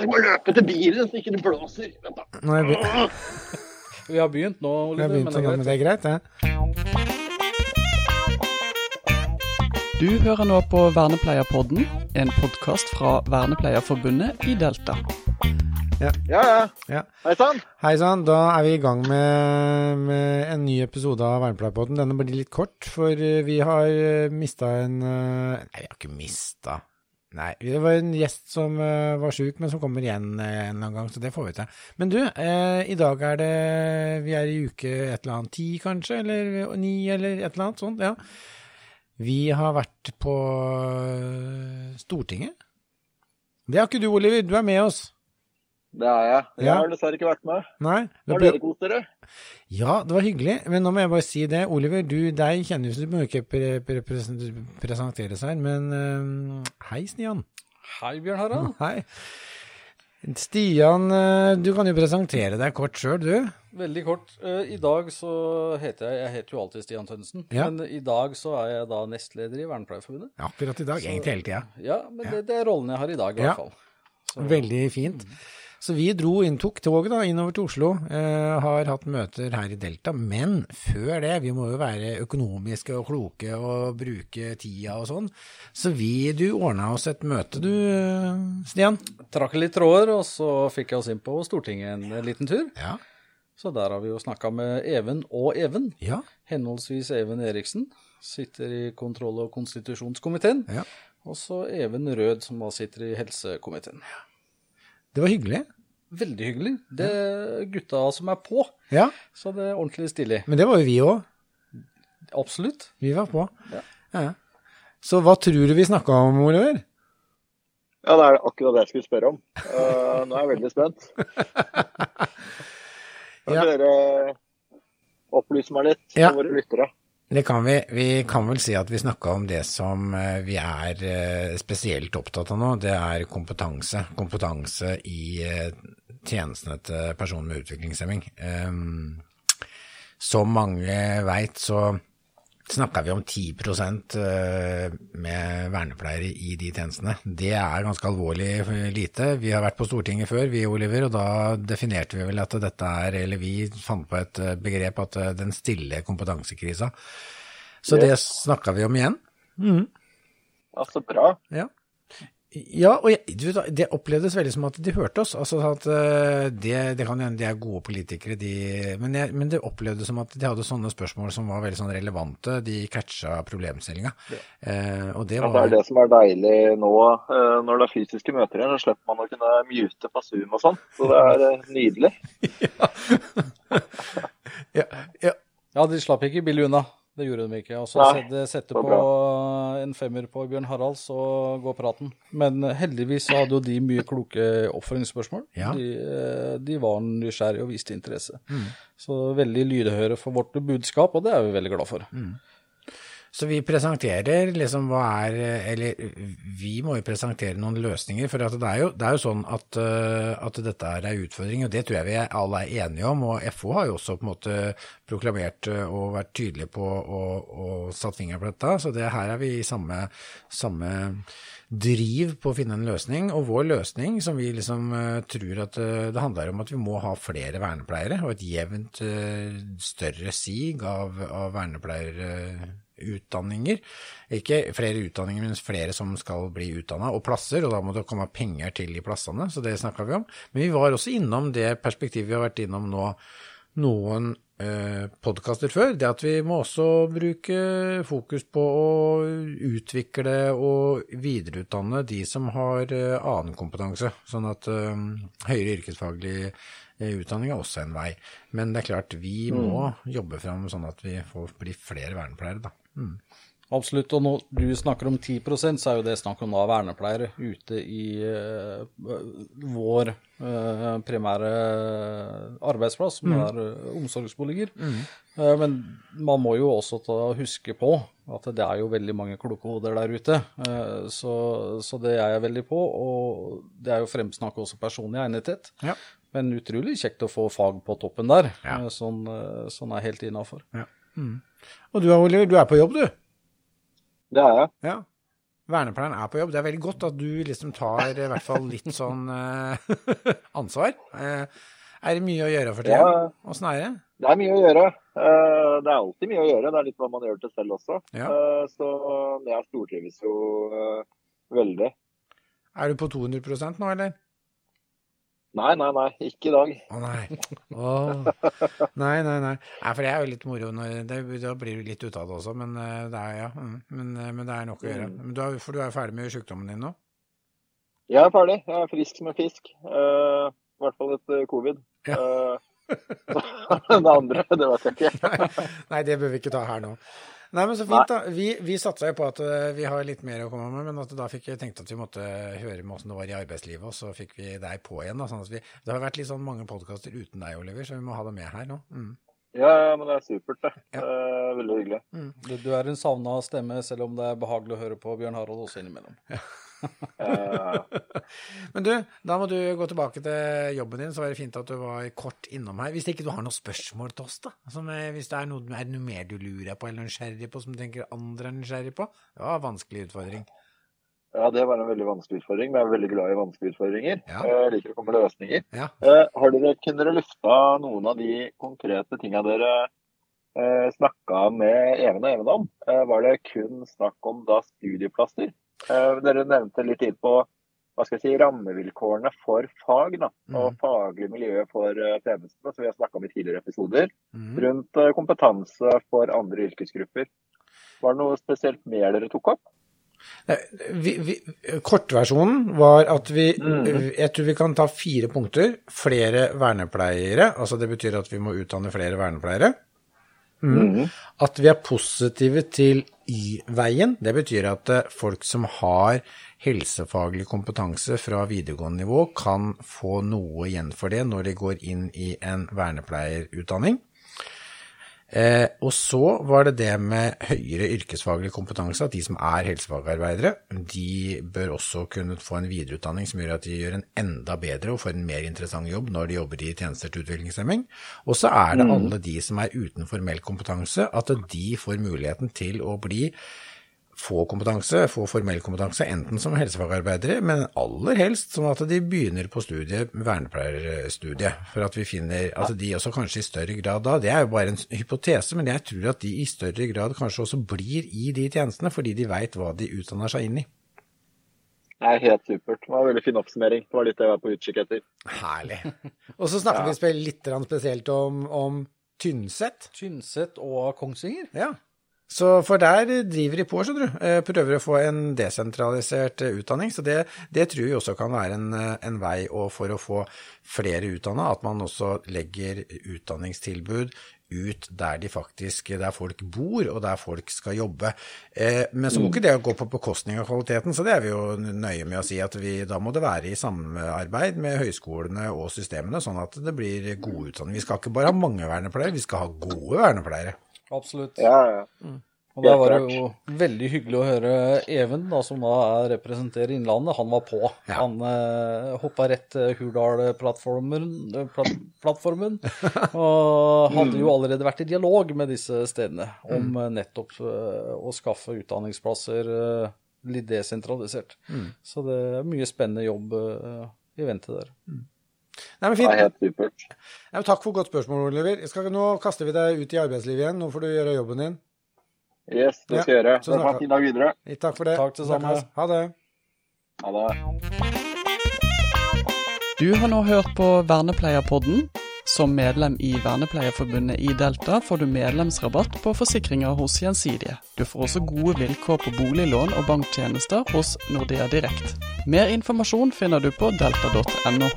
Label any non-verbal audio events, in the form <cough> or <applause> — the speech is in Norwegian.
Jeg må løpe til bilen så ikke det blåser. Vent da. Nå er vi, Vi har begynt nå, vi har Oliver. begynt men det er men greit. det er greit, det. Du hører nå på Vernepleierpodden, en podkast fra Vernepleierforbundet i Delta. Ja, ja. Ja. Hei sann. Hei sann, da er vi i gang med, med en ny episode av Vernepleierpodden. Denne blir litt kort, for eh, vi har mista en eh, Nei, vi har ikke mista. Nei, det var en gjest som uh, var sjuk, men som kommer igjen uh, en eller annen gang, så det får vi til. Men du, uh, i dag er det Vi er i uke et eller annet ti, kanskje, eller ni, eller et eller annet sånt. Ja. Vi har vært på Stortinget. Det har ikke du, Oliver. Du er med oss. Det er jeg. Jeg Ja. har dessverre ikke vært med. Nei? det Har dere kost dere? Ja, det var hyggelig, men nå må jeg bare si det. Oliver, du, deg kjenner jo, så du må ikke pre pre pre presenteres her, men uh, hei, Stian. Hei, Bjørn Harald. <laughs> Hei. Stian, eh, du kan jo presentere deg kort sjøl, du. Veldig kort. Eh, I dag så heter jeg Jeg heter jo alltid Stian Tønnesen, Ja. men i dag så er jeg da nestleder i Vernepleierforbundet. Akkurat i dag, egentlig hele tida. Ja, men Det, det er rollen jeg har i dag, i Ja. hvert fall. Så- Veldig fint. Så vi dro inn, tok toget da, innover til Oslo, eh, har hatt møter her i Delta, men før det, vi må jo være økonomiske og kloke og bruke tida og sånn, så vi, du ordna oss et møte du, eh, Stian? Trakk litt tråder, og så fikk jeg oss inn på Stortinget en ja. liten tur. Ja. Så der har vi jo snakka med Even og Even. Ja. Henholdsvis Even Eriksen, sitter i kontroll- og konstitusjonskomiteen. Ja. Og så Even Rød, som da sitter i helsekomiteen. Det var hyggelig. Veldig hyggelig. Det er gutta som er på, Ja, så det er ordentlig stilig. men det var jo vi òg. Absolutt. Vi var på. Ja. Ja. Så hva tror du vi snakka om, Oliver? Ja, det er akkurat det jeg skulle spørre om. Uh, nå er jeg veldig spent. <laughs> Kan Ja. dere opplyse meg litt, Ja. for våre lyttere? Det kan vi. Vi kan vel si at vi snakka om det som eh, vi er eh, spesielt opptatt av nå. Det er kompetanse. Kompetanse i eh, tjenestene til personer med utviklingshemming. Ehm, Som mange veit, så snakka vi om 10 eh, med vernepleiere i de tjenestene. Det er ganske alvorlig eh, lite. Vi har vært på Stortinget før, vi Oliver, og da definerte vi vel at dette er, eller vi fant på et eh, begrep, at den stille kompetansekrisa. Så det snakka vi om igjen. Ja, så bra. Ja. Ja, og jeg, du, det opplevdes veldig som at de hørte oss. Altså at eh, det, det kan hende de er gode politikere, de, men, jeg, men det opplevdes som at de hadde sånne spørsmål som var veldig sånn relevante. De catcha problemstillinga. Eh, og det Ja, det er det som er deilig nå eh, når det er fysiske møter igjen. Så slipper man å kunne mute på Zoom og sånn. Så det er eh, nydelig. <laughs> <laughs> ja, ja, Ja, de slapp ikke billig unna. Det gjorde de ikke. Og så Nei, sette, på bra. på en femmer på Bjørn Harald, så går praten. Men heldigvis så hadde jo de mye kloke oppfølgingsspørsmål. Ja. De, eh, de var nysgjerrige og viste interesse. Så veldig lydhøre for vårt budskap, og det er vi veldig glad for. Så vi presenterer liksom hva er Eller vi må jo presentere noen løsninger. For det, er jo, det er jo sånn at, eh, at dette er en utfordring, og det tror jeg vi alle er enige om. Og FO har jo også på en måte proklamert eh, og vært tydelige på og, og satt fingeren på dette. Så det, her er vi i samme, samme driv på å finne en løsning. Og vår løsning, som vi liksom eh, tror at det handler om at vi må ha flere vernepleiere, og et jevnt større sig av, av vernepleierutdanninger. Ikke flere utdanninger, men flere som skal bli utdanna, og plasser. Og da må det komme penger til de plassene, så det snakka vi om. Men vi var også innom det perspektivet vi har vært innom nå noen eh, podkaster før, det at vi må også bruke fokus på å utvikle og videreutdanne de som har eh, annen kompetanse, sånn at eh, høyere yrkesfaglig eh, utdanning er også en vei. Men det er klart, vi må jobbe fram sånn at vi får bli flere vernepleiere, da. Mm. Absolutt. Og når du snakker om 10% så er jo det snakk om da vernepleiere ute i uh, vår uh, primære arbeidsplass, som er uh, omsorgsboliger. Eh, men man må jo også ta, huske på at det er jo veldig mange kloke hoder der ute. Eh, så, så det er jeg veldig på. Og det er jo fremsnakk også personlig egnethet. Ja. Men utrolig kjekt å få fag på toppen der. Ja. Eh, Sånn, eh, sånn er helt innafor. Ja. Mm. Og du Oliver, du er på jobb, du? Det er jeg. Ja. Vernepleieren er på jobb. Det er veldig godt at du liksom tar i hvert fall litt sånn uh, <laughs> ansvar. Uh, er det mye å gjøre for tida? Ja. Åssen er det? Det er mye å gjøre. Uh, Det er alltid mye å gjøre. Det er litt hva man gjør til selv også. Ja. Eh, Så jeg stortrives jo eh, veldig. Er du på 200% nå, eller? Nei, nei, nei. Ikke i dag. Å nei. Åh. Nei, nei, nei. Nei, For det er jo litt moro. Når det, da blir du litt ute av det også, men eh, det er, ja. mm, Men, eh, men det er nok å gjøre. Men du er, for du er ferdig med sykdommen din nå? Jeg er ferdig. Jeg er frisk som en fisk. Uh, I hvert fall etter covid. Ja. <laughs> Uh, det andre, det vet jeg ikke. Nei, det bør vi ikke ta her nå. Nei, men så fint, da. Vi, vi satsa jo på at eh, vi har litt mer å komme med, men at da fikk jeg tenkt at vi måtte høre med åssen det var i arbeidslivet, og så fikk vi deg på igjen. da, sånn at vi, Det har vært litt sånn mange podkaster uten deg, Oliver, så vi må ha deg med her nå. Mm. Ja, ja, men det er supert, det. Ja. Eh, veldig hyggelig. Du, du er en savna stemme, selv om det er behagelig å høre på Bjørn Harald også innimellom. Eh, <laughs> Men du, da må du gå tilbake til jobben din, så var det fint at du var kort innom her. Hvis ikke du har noen spørsmål til oss, da? Som, eh, hvis det er noe, er det noe mer du lurer på eller nysgjerrig på, som du tenker andre er nysgjerrig på? Det var en vanskelig utfordring. ja, det var en veldig vanskelig utfordring, men jeg er veldig glad i vanskelige utfordringer. Ja. Eh, Jeg liker å komme med løsninger. Ja. Eh, har dere, kunne dere lufta noen av de konkrete tinga dere eh, snakka med Even og Even om? Var det kun snakk om da studieplasser? Eh, dere nevnte litt tid på hva skal jeg si, rammevilkårene for fag da, og faglig miljø for eh, tjenestene, som vi har snakka om i tidligere episoder. Mhm. Rundt eh, kompetanse for andre yrkesgrupper. Var det noe spesielt mer dere tok opp? Vi, vi, kortversjonen var at vi Mhm. Jeg tror vi kan ta fire punkter. Flere vernepleiere, altså det betyr at vi må utdanne flere vernepleiere. Mm. At vi er positive til Y-veien. Det betyr at eh, folk som har helsefaglig kompetanse fra videregående nivå, kan få noe igjen for det når de går inn i en vernepleierutdanning. Eh, og så var det det med høyere yrkesfaglig kompetanse, at de som er helsefagarbeidere, de bør også kunne få en videreutdanning som gjør at de gjør en enda bedre og får en mer interessant jobb når de jobber i tjenester til utviklingshemming. Og så er det alle de som er uten formell kompetanse, at de får muligheten til å bli få kompetanse, få formell kompetanse, enten som helsefagarbeidere, men aller helst sånn at de begynner på studiet, vernepleierstudiet, for at vi finner at de også kanskje i større grad da, det er jo bare en hypotese, men jeg tror at de i større grad kanskje også blir i de tjenestene, fordi de veit hva de utdanner seg inn i. Det er helt supert. Det var en veldig fin oppsummering. Det var litt det jeg var på utkikk etter. Herlig. Og så snakker vi spe- litt spesielt om, om Tynset. Tynset og Kongsvinger. Ja. Så for der driver de på, skjønner du. Eh, Prøver å få en desentralisert eh, utdanning. Så det, det tror vi også kan være en, eh, en vei og for å få flere utdanna, at man også legger utdanningstilbud ut der de faktisk, der folk bor og der folk skal jobbe. Eh, men så må ikke det gå på bekostning av kvaliteten, så det er vi jo nøye med å si at vi, da må det være i samarbeid med høyskolene og systemene, sånn at det blir gode utdanninger. Vi skal ikke bare ha mange vernepleiere, vi skal ha gode vernepleiere. Absolutt. Ja, ja. Og der var det jo veldig hyggelig å høre Even, da, som da er, representerer Innlandet. Han var på. Ja. Han eh, hoppa rett til Hurdal-plattformen, eh, plat, <laughs> og hadde jo allerede vært i dialog med disse stedene om mm. nettopp eh, å skaffe utdanningsplasser eh, litt desentralisert. Så det er mye spennende jobb eh, i vente der. Nei, men Det fint. er helt supert. Ja, takk for godt spørsmål, Oliver. Jeg Skal, nå kaster vi deg ut i arbeidslivet igjen. Nå får du gjøre jobben din. Yes, det skal jeg Ja, gjøre. så Ha snakker- en fin dag videre. Takk for det. Takk til samme. Ha det. Ha det. Du har nå hørt på Vernepleierpodden. Som medlem i Vernepleierforbundet i Delta får du medlemsrabatt på forsikringer hos Gjensidige. Du får også gode vilkår på boliglån og banktjenester hos Nordea Direkt. Mer informasjon finner du på delta.no.